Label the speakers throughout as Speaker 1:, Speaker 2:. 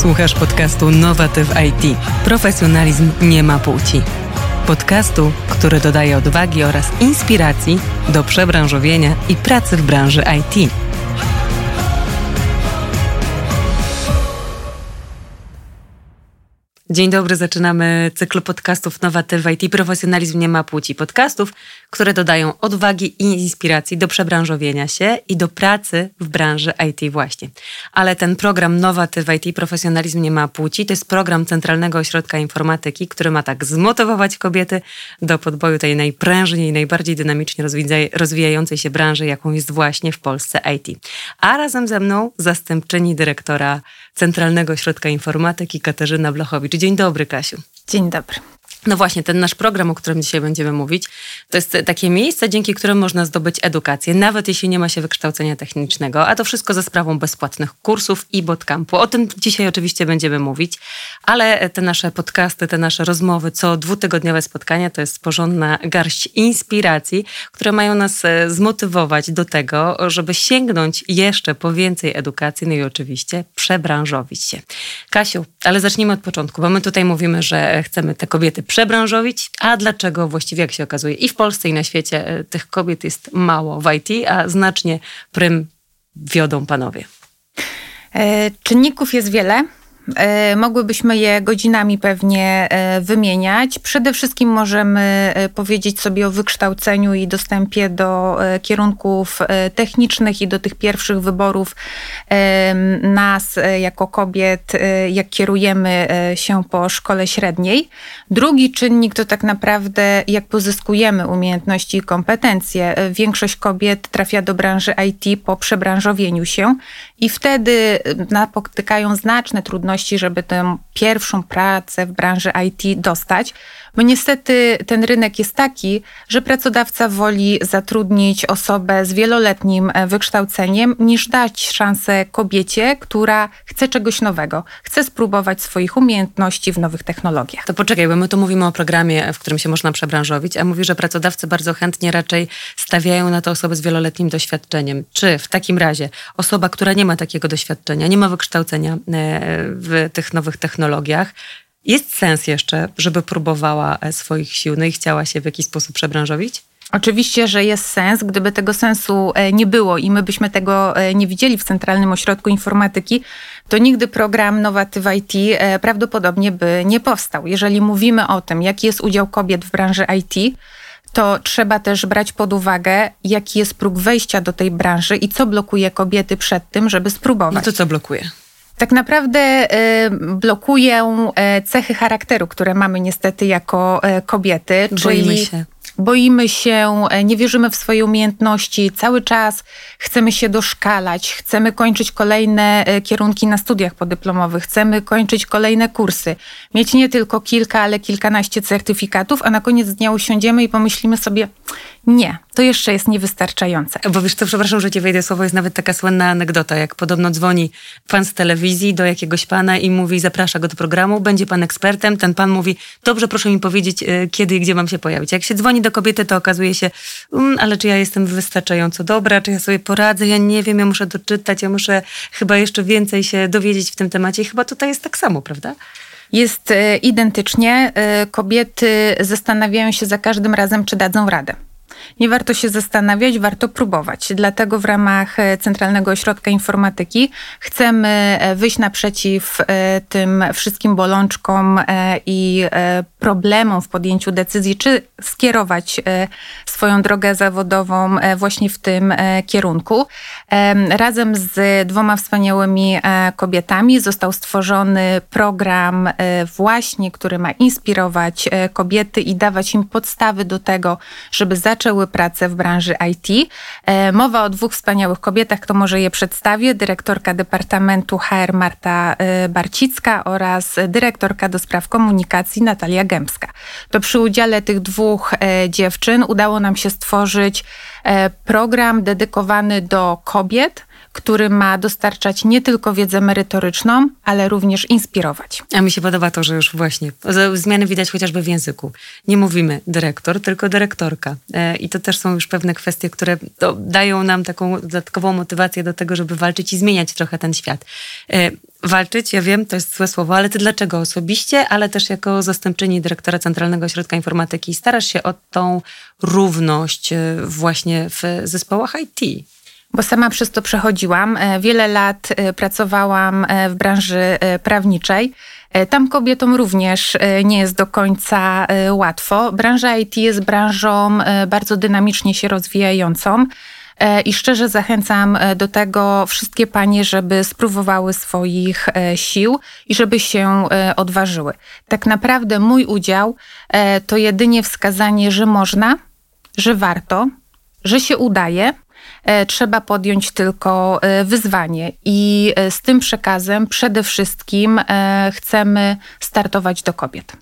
Speaker 1: Słuchasz podcastu Nowatyw IT. Profesjonalizm nie ma płci. Podcastu, który dodaje odwagi oraz inspiracji do przebranżowienia i pracy w branży IT. Dzień dobry, zaczynamy cykl podcastów Nowatyw IT. Profesjonalizm nie ma płci. Podcastów, które dodają odwagi i inspiracji do przebranżowienia się i do pracy w branży IT właśnie. Ale ten program Nowatyw IT Profesjonalizm nie ma płci to jest program Centralnego Ośrodka Informatyki, który ma tak zmotywować kobiety do podboju tej najprężniej, najbardziej dynamicznie rozwijającej się branży, jaką jest właśnie w Polsce IT. A razem ze mną zastępczyni dyrektora Centralnego Ośrodka Informatyki Katarzyna Blachowicz. Dzień dobry, Kasiu.
Speaker 2: Dzień dobry.
Speaker 1: No właśnie, ten nasz program, o którym dzisiaj będziemy mówić, to jest takie miejsce, dzięki któremu można zdobyć edukację, nawet jeśli nie ma się wykształcenia technicznego, a to wszystko za sprawą bezpłatnych kursów i bootcampu. O tym dzisiaj oczywiście będziemy mówić, ale te nasze podcasty, te nasze rozmowy, co dwutygodniowe spotkania, to jest porządna garść inspiracji, które mają nas e, zmotywować do tego, żeby sięgnąć jeszcze po więcej edukacji, no i oczywiście przebranżowić się. Kasiu, ale zacznijmy od początku, bo my tutaj mówimy, że chcemy te kobiety przebranżowić, a dlaczego właściwie, jak się okazuje, i w Polsce, i na świecie e, tych kobiet jest mało w IT, a znacznie prym wiodą panowie?
Speaker 2: E, czynników jest wiele. E, mogłybyśmy je godzinami pewnie e, wymieniać. Przede wszystkim możemy e, powiedzieć sobie o wykształceniu i dostępie do kierunków technicznych i do tych pierwszych wyborów nas jako kobiet, jak kierujemy się po szkole średniej. Drugi czynnik to tak naprawdę jak pozyskujemy umiejętności i kompetencje. Większość kobiet trafia do branży IT po przebranżowieniu się i wtedy napotykają znaczne trudności żeby tę pierwszą pracę w branży IT dostać, bo niestety ten rynek jest taki, że pracodawca woli zatrudnić osobę z wieloletnim e, wykształceniem, niż dać szansę kobiecie, która chce czegoś nowego, chce spróbować swoich umiejętności w nowych technologiach.
Speaker 1: To poczekaj, bo my tu mówimy o programie, w którym się można przebranżowić, a mówi, że pracodawcy bardzo chętnie raczej stawiają na to osoby z wieloletnim doświadczeniem. Czy w takim razie osoba, która nie ma takiego doświadczenia, nie ma wykształcenia e, w tych nowych technologiach, jest sens jeszcze, żeby próbowała e, swoich sił, no i chciała się w jakiś sposób przebranżowić?
Speaker 2: Oczywiście, że jest sens. Gdyby tego sensu e, nie było i my byśmy tego e, nie widzieli w Centralnym Ośrodku Informatyki, to nigdy program Nowatyw IT prawdopodobnie by nie powstał. Jeżeli mówimy o tym, jaki jest udział kobiet w branży IT, to trzeba też brać pod uwagę, jaki jest próg wejścia do tej branży i co blokuje kobiety przed tym, żeby spróbować. No
Speaker 1: to co blokuje?
Speaker 2: Tak naprawdę y, blokują y, cechy charakteru, które mamy niestety jako y, kobiety.
Speaker 1: Boimy się.
Speaker 2: Boimy się, nie wierzymy w swoje umiejętności, cały czas chcemy się doszkalać, chcemy kończyć kolejne kierunki na studiach podyplomowych, chcemy kończyć kolejne kursy, mieć nie tylko kilka, ale kilkanaście certyfikatów, a na koniec dnia usiądziemy i pomyślimy sobie, nie, to jeszcze jest niewystarczające.
Speaker 1: Bo wiesz, to przepraszam, że ci wejdę słowo, jest nawet taka słynna anegdota, jak podobno dzwoni pan z telewizji do jakiegoś pana i mówi, zaprasza go do programu, będzie pan ekspertem, ten pan mówi, dobrze, proszę mi powiedzieć, e, kiedy i gdzie mam się pojawić. Jak się dzwoni do kobiety, to okazuje się, um, ale czy ja jestem wystarczająco dobra, czy ja sobie poradzę, ja nie wiem, ja muszę doczytać, ja muszę chyba jeszcze więcej się dowiedzieć w tym temacie i chyba tutaj jest tak samo, prawda?
Speaker 2: Jest e, identycznie. E, kobiety zastanawiają się za każdym razem, czy dadzą radę nie warto się zastanawiać, warto próbować. Dlatego w ramach e, Centralnego Ośrodka Informatyki chcemy e, wyjść naprzeciw e, tym wszystkim bolączkom i problemom w podjęciu decyzji, czy skierować swoją drogę zawodową właśnie w tym kierunku. Razem z dwoma wspaniałymi kobietami został stworzony program właśnie, który ma inspirować kobiety i dawać im podstawy do tego, żeby zaczęły pracę w branży IT. E, mowa o dwóch wspaniałych kobietach, kto może je przedstawię. Dyrektorka Departamentu HR Marta e, Barcicka oraz dyrektorka do spraw komunikacji Natalia Gębska. To przy udziale tych dwóch e, dziewczyn udało nam się stworzyć program dedykowany do kobiet, który ma dostarczać nie tylko wiedzę merytoryczną, ale również inspirować.
Speaker 1: A mi się podoba to, że już właśnie zmiany widać chociażby w języku. Nie mówimy dyrektor, tylko dyrektorka. E, I to też są już pewne kwestie, które dają nam taką dodatkową motywację do tego, żeby walczyć i zmieniać trochę ten świat. E, walczyć, ja wiem, to jest złe słowo, ale ty dlaczego osobiście, ale też jako zastępczyni dyrektora Centralnego Ośrodka Informatyki starasz się o tą równość e, właśnie w zespołach IT?
Speaker 2: Bo sama przez to przechodziłam. E, wiele lat pracowałam w branży prawniczej. Tam kobietom również nie jest do końca łatwo. Branża IT jest branżą bardzo dynamicznie się rozwijającą. E, I szczerze zachęcam e, do tego wszystkie panie, żeby spróbowały swoich e, sił i żeby się odważyły. Tak naprawdę mój udział to jedynie wskazanie, że można, że warto, że się udaje. Trzeba podjąć tylko wyzwanie i z tym przekazem przede wszystkim chcemy startować do kobiet.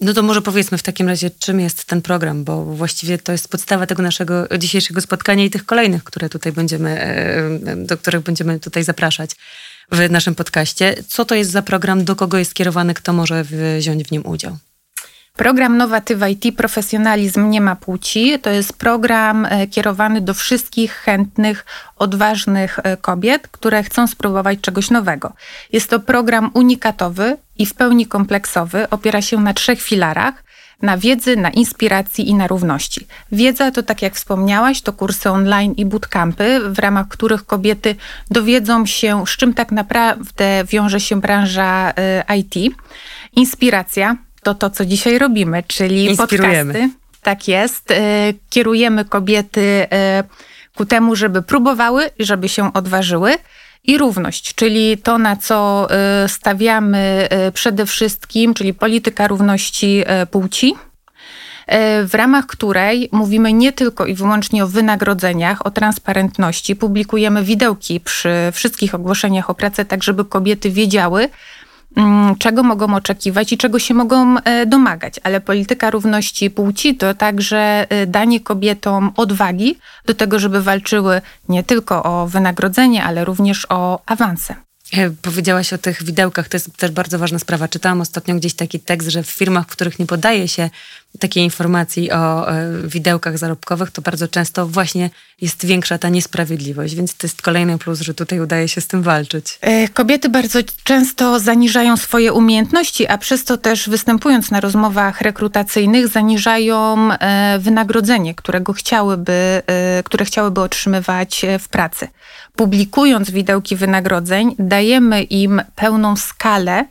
Speaker 1: No to może powiedzmy w takim razie, czym jest ten program, bo właściwie to jest podstawa tego naszego dzisiejszego spotkania i tych kolejnych, które tutaj będziemy, e, do których będziemy tutaj zapraszać w naszym podcaście. Co to jest za program, do kogo jest skierowany, kto może wziąć w nim udział?
Speaker 2: Program Nowatywa IT Profesjonalizm nie ma płci. To jest program e, kierowany do wszystkich chętnych, odważnych e, kobiet, które chcą spróbować czegoś nowego. Jest to program unikatowy i w pełni kompleksowy. Opiera się na trzech filarach na wiedzy, na inspiracji i na równości. Wiedza to, tak jak wspomniałaś, to kursy online i bootcampy, w ramach których kobiety dowiedzą się, z czym tak naprawdę wiąże się branża e, IT. Inspiracja to to, co dzisiaj robimy, czyli podcasty. Tak jest. E, kierujemy kobiety e, ku temu, żeby próbowały i żeby się odważyły. I równość, czyli to, na co e, stawiamy przede wszystkim, czyli polityka równości płci, w ramach której mówimy nie tylko i wyłącznie o wynagrodzeniach, o transparentności. Publikujemy widełki przy wszystkich ogłoszeniach o pracę, tak żeby kobiety wiedziały, czego mogą oczekiwać i czego się mogą e, domagać. Ale polityka równości płci to także e, danie kobietom odwagi do tego, żeby walczyły nie tylko o wynagrodzenie, ale również o awanse.
Speaker 1: E, powiedziałaś o tych widełkach, to jest też bardzo ważna sprawa. Czytałam ostatnio gdzieś taki tekst, że w firmach, w których nie podaje się takiej informacji o e, widełkach zarobkowych, to bardzo często właśnie jest większa ta niesprawiedliwość, więc to jest kolejny plus, że tutaj udaje się z tym walczyć.
Speaker 2: E, kobiety bardzo często zaniżają swoje umiejętności, a przez to też występując na rozmowach rekrutacyjnych zaniżają wynagrodzenie, którego chciałyby, które chciałyby otrzymywać w pracy. Publikując widełki wynagrodzeń, dajemy im pełną skalę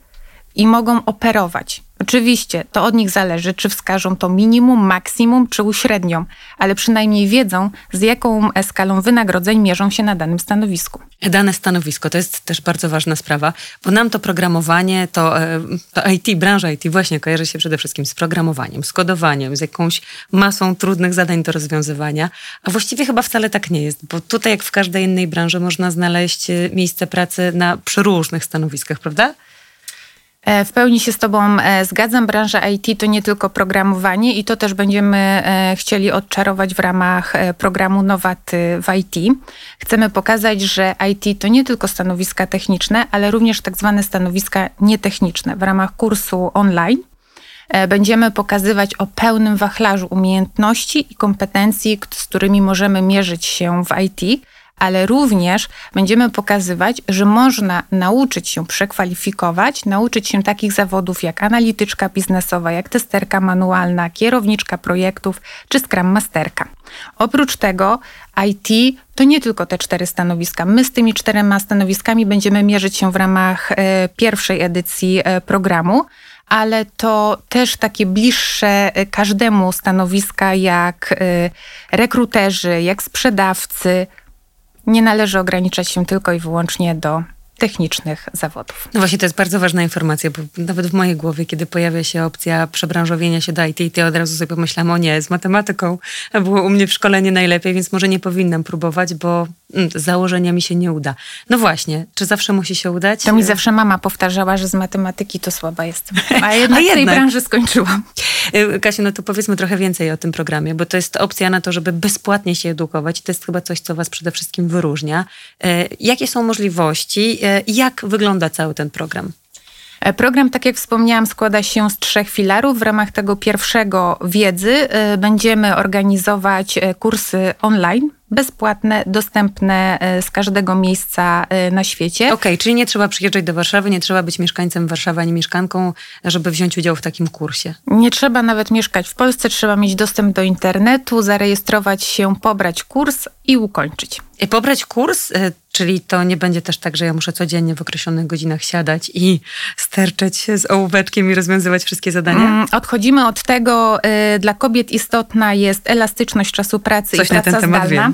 Speaker 2: i mogą operować. Oczywiście to od nich zależy, czy wskażą to minimum, maksimum czy uśrednią, ale przynajmniej wiedzą, z jaką skalą wynagrodzeń mierzą się na danym stanowisku.
Speaker 1: Dane stanowisko to jest też bardzo ważna sprawa, bo nam to programowanie, to, e, to IT, branża IT właśnie kojarzy się przede wszystkim z programowaniem, z kodowaniem, z jakąś masą trudnych zadań do rozwiązywania, a właściwie chyba wcale tak nie jest, bo tutaj, jak w każdej innej branży, można znaleźć e, miejsce pracy na przeróżnych stanowiskach, prawda?
Speaker 2: E, w pełni się z Tobą e, zgadzam. Branża IT to nie tylko programowanie i to też będziemy e, chcieli odczarować w ramach programu Nowaty w IT. Chcemy pokazać, że IT to nie tylko stanowiska techniczne, ale również tak zwane stanowiska nietechniczne. W ramach kursu online będziemy pokazywać o pełnym wachlarzu umiejętności i kompetencji, z którymi możemy mierzyć się w IT ale również będziemy pokazywać, że można nauczyć się przekwalifikować, nauczyć się takich zawodów jak analityczka biznesowa, jak testerka manualna, kierowniczka projektów czy Scrum Masterka. Oprócz tego IT to nie tylko te cztery stanowiska. My z tymi czterema stanowiskami będziemy mierzyć się w ramach e, pierwszej edycji e, programu ale to też takie bliższe e, każdemu stanowiska, jak rekruterzy, jak sprzedawcy, nie należy ograniczać się tylko i wyłącznie do technicznych zawodów.
Speaker 1: No właśnie, to jest bardzo ważna informacja, bo nawet w mojej głowie, kiedy pojawia się opcja przebranżowienia się do IT, to od razu sobie pomyślam, o nie, z matematyką było u mnie w szkole nie najlepiej, więc może nie powinnam próbować, bo mm, założenia mi się nie uda. No właśnie, czy zawsze musi się udać?
Speaker 2: To mi zawsze mama powtarzała, że z matematyki to słaba jestem. A jednak, A jednak. tej branży skończyłam.
Speaker 1: Y, Kasiu, no to powiedzmy trochę więcej o tym programie, bo to jest opcja na to, żeby bezpłatnie się edukować. To jest chyba coś, co was przede wszystkim wyróżnia. Y, jakie są możliwości? Jak wygląda cały ten program?
Speaker 2: E, program, tak jak wspomniałam, składa się z trzech filarów. W ramach tego pierwszego wiedzy e, będziemy organizować e, kursy online bezpłatne, dostępne z każdego miejsca na świecie.
Speaker 1: Okej, okay, czyli nie trzeba przyjeżdżać do Warszawy, nie trzeba być mieszkańcem Warszawy ani mieszkanką, żeby wziąć udział w takim kursie.
Speaker 2: Nie trzeba nawet mieszkać w Polsce, trzeba mieć dostęp do internetu, zarejestrować się, pobrać kurs i ukończyć.
Speaker 1: I pobrać kurs, czyli to nie będzie też tak, że ja muszę codziennie w określonych godzinach siadać i sterczeć się z ołóweczkiem i rozwiązywać wszystkie zadania? Mm,
Speaker 2: odchodzimy od tego, dla kobiet istotna jest elastyczność czasu pracy
Speaker 1: Coś
Speaker 2: i praca
Speaker 1: na ten temat
Speaker 2: zdalna.
Speaker 1: Wiem.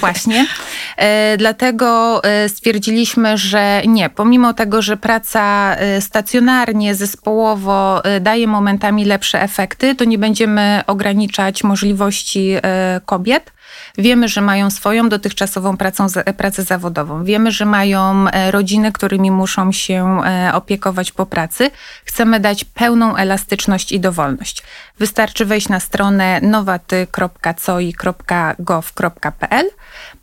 Speaker 2: Właśnie. Y, dlatego y, stwierdziliśmy, że nie, pomimo tego, że praca y, stacjonarnie, zespołowo daje momentami lepsze efekty, to nie będziemy ograniczać możliwości kobiet Wiemy, że mają swoją dotychczasową pracą, pracę zawodową. Wiemy, że mają e, rodziny, którymi muszą się e, opiekować po pracy. Chcemy dać pełną elastyczność i dowolność. Wystarczy wejść na stronę nowaty.coi.gov.pl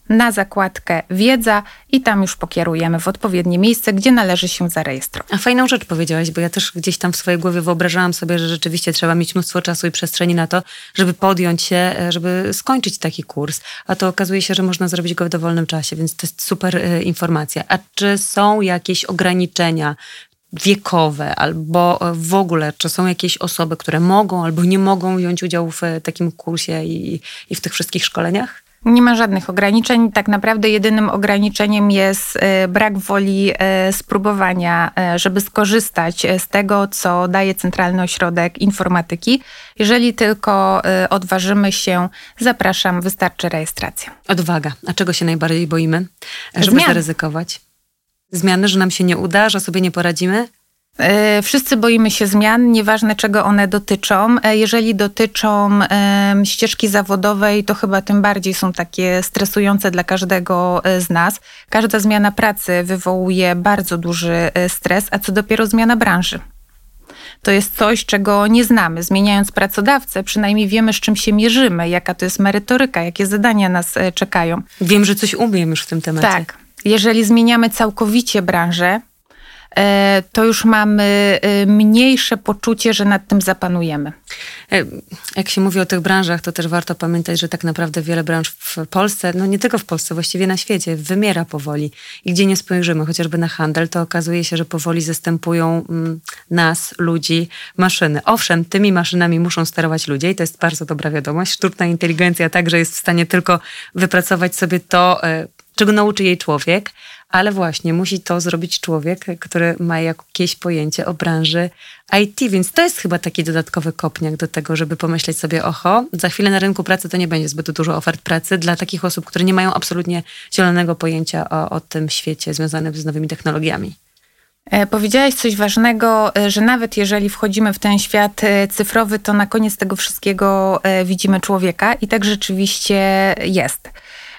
Speaker 2: na zakładkę wiedza i tam już pokierujemy w odpowiednie miejsce, gdzie należy się zarejestrować.
Speaker 1: A fajną rzecz powiedziałaś, bo ja też gdzieś tam w swojej głowie wyobrażałam sobie, że rzeczywiście trzeba mieć mnóstwo czasu i przestrzeni na to, żeby podjąć się, e, żeby skończyć taki kurs. A to okazuje się, że można zrobić go w dowolnym czasie, więc to jest super y, informacja. A czy są jakieś ograniczenia wiekowe, albo w ogóle, czy są jakieś osoby, które mogą albo nie mogą wziąć udziału w takim kursie i, i w tych wszystkich szkoleniach?
Speaker 2: Nie ma żadnych ograniczeń. Tak naprawdę jedynym ograniczeniem jest e, brak woli e, spróbowania, e, żeby skorzystać z tego, co daje Centralny Ośrodek Informatyki. Jeżeli tylko odważymy się, zapraszam, wystarczy rejestracja.
Speaker 1: Odwaga. A czego się najbardziej boimy? Żeby Zmian. zaryzykować? Zmiany, że nam się nie uda, że sobie nie poradzimy?
Speaker 2: E, wszyscy boimy się zmian, nieważne czego one dotyczą. E, jeżeli dotyczą ścieżki zawodowej, to chyba tym bardziej są takie stresujące dla każdego e, z nas. Każda zmiana pracy wywołuje bardzo duży stres, a co dopiero zmiana branży. To jest coś, czego nie znamy. Zmieniając pracodawcę, przynajmniej wiemy, z czym się mierzymy, jaka to jest merytoryka, jakie zadania nas czekają.
Speaker 1: Wiem, że coś umiem już w tym temacie.
Speaker 2: Tak. Jeżeli zmieniamy całkowicie branżę, to już mamy e, mniejsze poczucie, że nad tym zapanujemy.
Speaker 1: E, jak się mówi o tych branżach, to też warto pamiętać, że tak naprawdę wiele branż w Polsce, no nie tylko w Polsce, właściwie na świecie, wymiera powoli. I gdzie nie spojrzymy, chociażby na handel, to okazuje się, że powoli zastępują mm, nas, ludzi, maszyny. Owszem, tymi maszynami muszą sterować ludzie i to jest bardzo dobra wiadomość. Sztuczna inteligencja także jest w stanie tylko wypracować sobie to, czego nauczy jej człowiek, ale właśnie musi to zrobić człowiek, który ma jakieś pojęcie o branży IT, więc to jest chyba taki dodatkowy kopniak do tego, żeby pomyśleć sobie, oho, za chwilę na rynku pracy to nie będzie zbyt dużo ofert pracy dla takich osób, które nie mają absolutnie zielonego pojęcia o, o tym świecie związanym z nowymi technologiami.
Speaker 2: E, powiedziałaś coś ważnego, e, że nawet jeżeli wchodzimy w ten świat e, cyfrowy, to na koniec tego wszystkiego widzimy człowieka i tak rzeczywiście jest.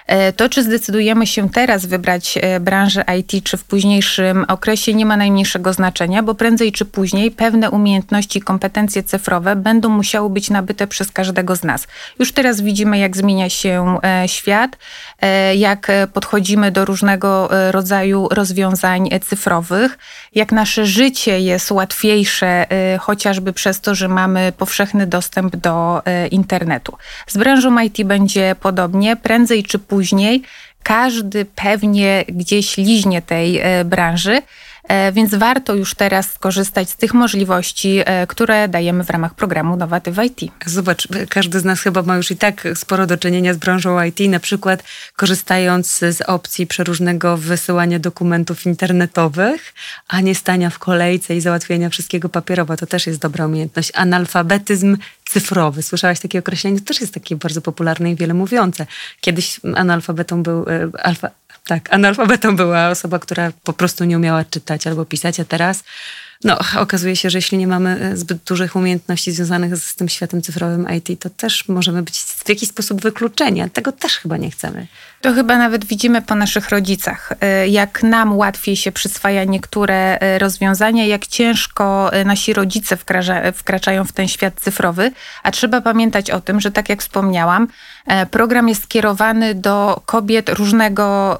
Speaker 2: E, to, czy zdecydujemy się teraz wybrać e, branżę IT, czy w późniejszym okresie, nie ma najmniejszego znaczenia, bo prędzej czy później pewne umiejętności kompetencje cyfrowe będą musiały być nabyte przez każdego z nas. Już teraz widzimy, jak zmienia się e, świat, jak podchodzimy do różnego rodzaju rozwiązań cyfrowych, jak nasze życie jest łatwiejsze, chociażby przez to, że mamy powszechny dostęp do internetu. Z branżą IT będzie podobnie, prędzej czy później później każdy pewnie gdzieś liźnie tej e, branży. E, więc warto już teraz skorzystać z tych możliwości, e, które dajemy w ramach programu Nowaty w IT.
Speaker 1: Zobacz, każdy z nas chyba ma już i tak sporo do czynienia z branżą IT, na przykład korzystając z opcji przeróżnego wysyłania dokumentów internetowych, a nie stania w kolejce i załatwiania wszystkiego papierowo. To też jest dobra umiejętność. Analfabetyzm cyfrowy. Słyszałaś takie określenie? To też jest takie bardzo popularne i wiele mówiące. Kiedyś analfabetą był, e, alfa, tak, analfabetą była osoba, która po prostu nie umiała czytać albo pisać, a teraz no, okazuje się, że jeśli nie mamy e, zbyt dużych umiejętności związanych z tym światem cyfrowym IT, to też możemy być w jakiś sposób wykluczeni, a tego też chyba nie chcemy.
Speaker 2: To chyba nawet widzimy po naszych rodzicach, e, jak nam łatwiej się przyswaja niektóre e, rozwiązania, jak ciężko nasi rodzice wkracza, wkraczają w ten świat cyfrowy, a trzeba pamiętać o tym, że tak jak wspomniałam, program jest skierowany do kobiet różnego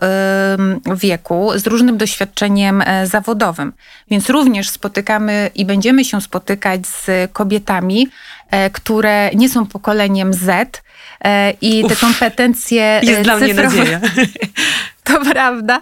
Speaker 2: wieku, z różnym doświadczeniem zawodowym, więc również spotykamy i będziemy się spotykać z kobietami, e, które nie są pokoleniem Z e, i te kompetencje
Speaker 1: Jest dla mnie
Speaker 2: cyfrowe,
Speaker 1: nadzieja.
Speaker 2: to prawda.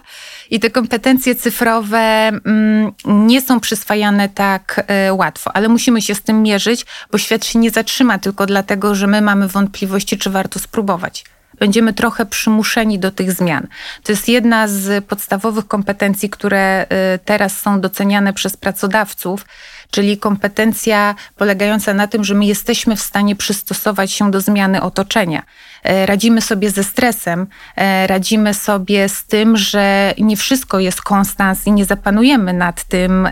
Speaker 2: I te kompetencje cyfrowe mm, nie są przyswajane tak y, łatwo, ale musimy się z tym mierzyć, bo świat się nie zatrzyma tylko dlatego, że my mamy wątpliwości, czy warto spróbować. Będziemy trochę przymuszeni do tych zmian. To jest jedna z podstawowych kompetencji, które y, teraz są doceniane przez pracodawców czyli kompetencja polegająca na tym, że my jesteśmy w stanie przystosować się do zmiany otoczenia. E, radzimy sobie ze stresem, e, radzimy sobie z tym, że nie wszystko jest konstans i nie zapanujemy nad tym,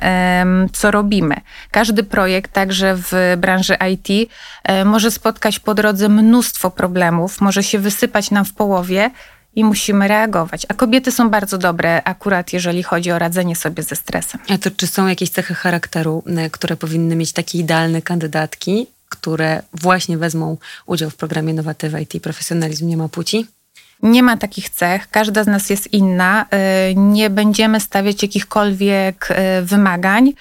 Speaker 2: co robimy. Każdy projekt, także w branży IT, e, może spotkać po drodze mnóstwo problemów, może się wysypać nam w połowie, i musimy reagować. A kobiety są bardzo dobre, akurat jeżeli chodzi o radzenie sobie ze stresem.
Speaker 1: A to czy są jakieś cechy charakteru, które powinny mieć takie idealne kandydatki, które właśnie wezmą udział w programie Nowatywa IT Profesjonalizm nie ma płci?
Speaker 2: Nie ma takich cech, każda z nas jest inna. Y, nie będziemy stawiać jakichkolwiek y, wymagań.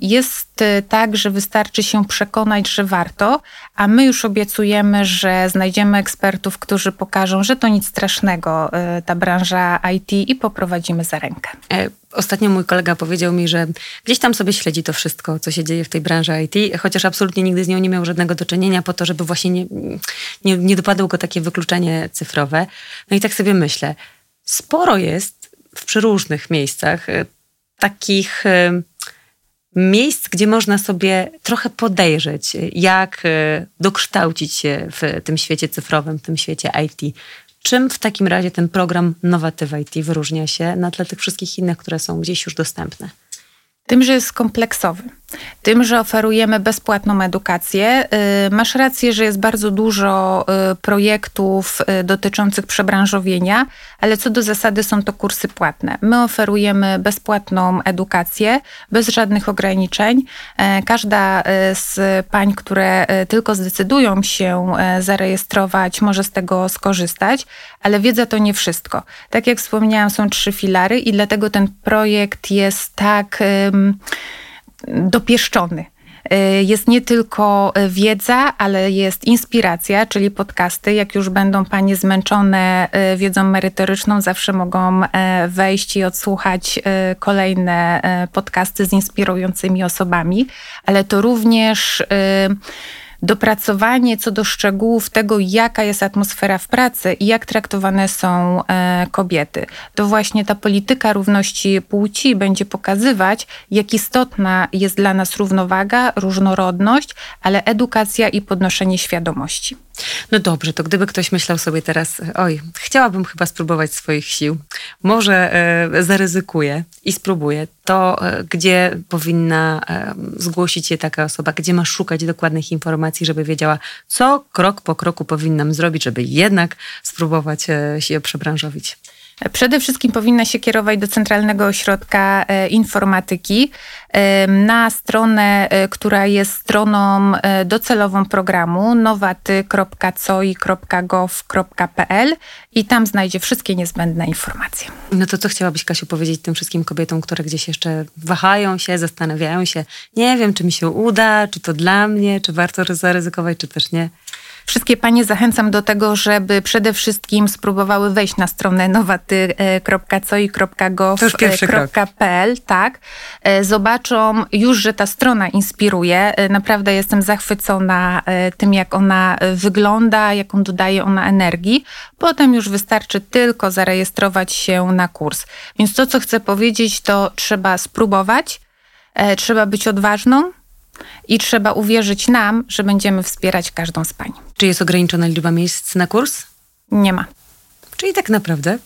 Speaker 2: Jest y, tak, że wystarczy się przekonać, że warto, a my już obiecujemy, że znajdziemy ekspertów, którzy pokażą, że to nic strasznego, y, ta branża IT i poprowadzimy za rękę.
Speaker 1: E, ostatnio mój kolega powiedział mi, że gdzieś tam sobie śledzi to wszystko, co się dzieje w tej branży IT, chociaż absolutnie nigdy z nią nie miał żadnego do czynienia po to, żeby właśnie nie, nie, nie dopadło go takie wykluczenie cyfrowe. No i tak sobie myślę, sporo jest w przeróżnych miejscach y, takich miejsc, gdzie można sobie trochę podejrzeć, jak e, dokształcić się w tym świecie cyfrowym, w tym świecie IT. Czym w takim razie ten program Nowatyw IT wyróżnia się na tle tych wszystkich innych, które są gdzieś już dostępne?
Speaker 2: Tym, że jest kompleksowy tym, że oferujemy bezpłatną edukację. Y, masz rację, że jest bardzo dużo y, projektów y, dotyczących przebranżowienia, ale co do zasady są to kursy płatne. My oferujemy bezpłatną edukację bez żadnych ograniczeń. Każda z pań, które tylko zdecydują się zarejestrować, może z tego skorzystać, ale wiedza to nie wszystko. Tak jak wspomniałam, są trzy filary i dlatego ten projekt jest tak dopieszczony. Y, jest nie tylko wiedza, ale jest inspiracja, czyli podcasty. Jak już będą panie zmęczone y, wiedzą merytoryczną, zawsze mogą wejść i odsłuchać kolejne podcasty z inspirującymi osobami, ale to również dopracowanie co do szczegółów tego, jaka jest atmosfera w pracy i jak traktowane są e, kobiety. To właśnie ta polityka równości płci będzie pokazywać, jak istotna jest dla nas równowaga, różnorodność, ale edukacja i podnoszenie świadomości.
Speaker 1: No dobrze, to gdyby ktoś myślał sobie teraz, oj, chciałabym chyba spróbować swoich sił, może e, zaryzykuję i spróbuję, to e, gdzie powinna e, zgłosić się taka osoba, gdzie ma szukać dokładnych informacji, żeby wiedziała, co krok po kroku powinnam zrobić, żeby jednak spróbować e, się przebranżowić?
Speaker 2: Przede wszystkim powinna się kierować do Centralnego Ośrodka e, Informatyki e, na stronę, e, która jest stroną docelową programu nowaty.coi.gov.pl i tam znajdzie wszystkie niezbędne informacje.
Speaker 1: No to co chciałabyś, Kasiu, powiedzieć tym wszystkim kobietom, które gdzieś jeszcze wahają się, zastanawiają się, nie wiem, czy mi się uda, czy to dla mnie, czy warto zaryzykować, czy też nie?
Speaker 2: Wszystkie panie zachęcam do tego, żeby przede wszystkim spróbowały wejść na stronę nowaty.coi.gov.pl, tak. E, zobaczą już, że ta strona inspiruje. E, naprawdę jestem zachwycona e, tym, jak ona wygląda, jaką dodaje ona energii. Potem już wystarczy tylko zarejestrować się na kurs. Więc to, co chcę powiedzieć, to trzeba spróbować, trzeba być odważną, i trzeba uwierzyć nam, że będziemy wspierać każdą z pań.
Speaker 1: Czy jest ograniczona liczba miejsc na kurs?
Speaker 2: Nie ma.
Speaker 1: Czyli tak naprawdę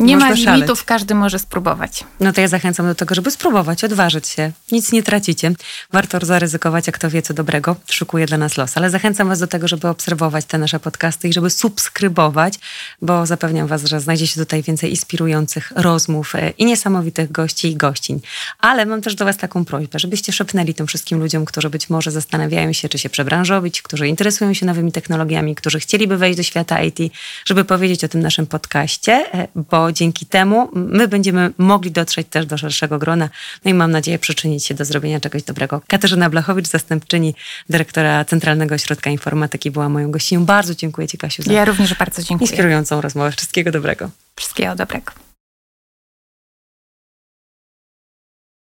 Speaker 2: nie ma limitów, każdy może spróbować.
Speaker 1: No to ja zachęcam do tego, żeby spróbować, odważyć się. Nic nie tracicie. Warto zaryzykować, jak to wie, co dobrego szukuje dla nas los. Ale zachęcam was do tego, żeby obserwować te nasze podcasty i żeby subskrybować, bo zapewniam was, że znajdzie się tutaj więcej inspirujących rozmów e, i niesamowitych gości i gościń. Ale mam też do was taką prośbę, żebyście szepnęli tym wszystkim ludziom, którzy być może zastanawiają się, czy się przebranżowić, którzy interesują się nowymi technologiami, którzy chcieliby wejść do świata IT, żeby powiedzieć o tym naszym podcaście, e, bo bo dzięki temu my będziemy mogli dotrzeć też do szerszego grona. No i mam nadzieję przyczynić się do zrobienia czegoś dobrego. Katarzyna Blachowicz, zastępczyni dyrektora Centralnego Ośrodka Informatyki była moją gościnią. Bardzo dziękuję Ci Kasiu za
Speaker 2: ja również bardzo dziękuję.
Speaker 1: inspirującą rozmowę. Wszystkiego dobrego.
Speaker 2: Wszystkiego dobrego.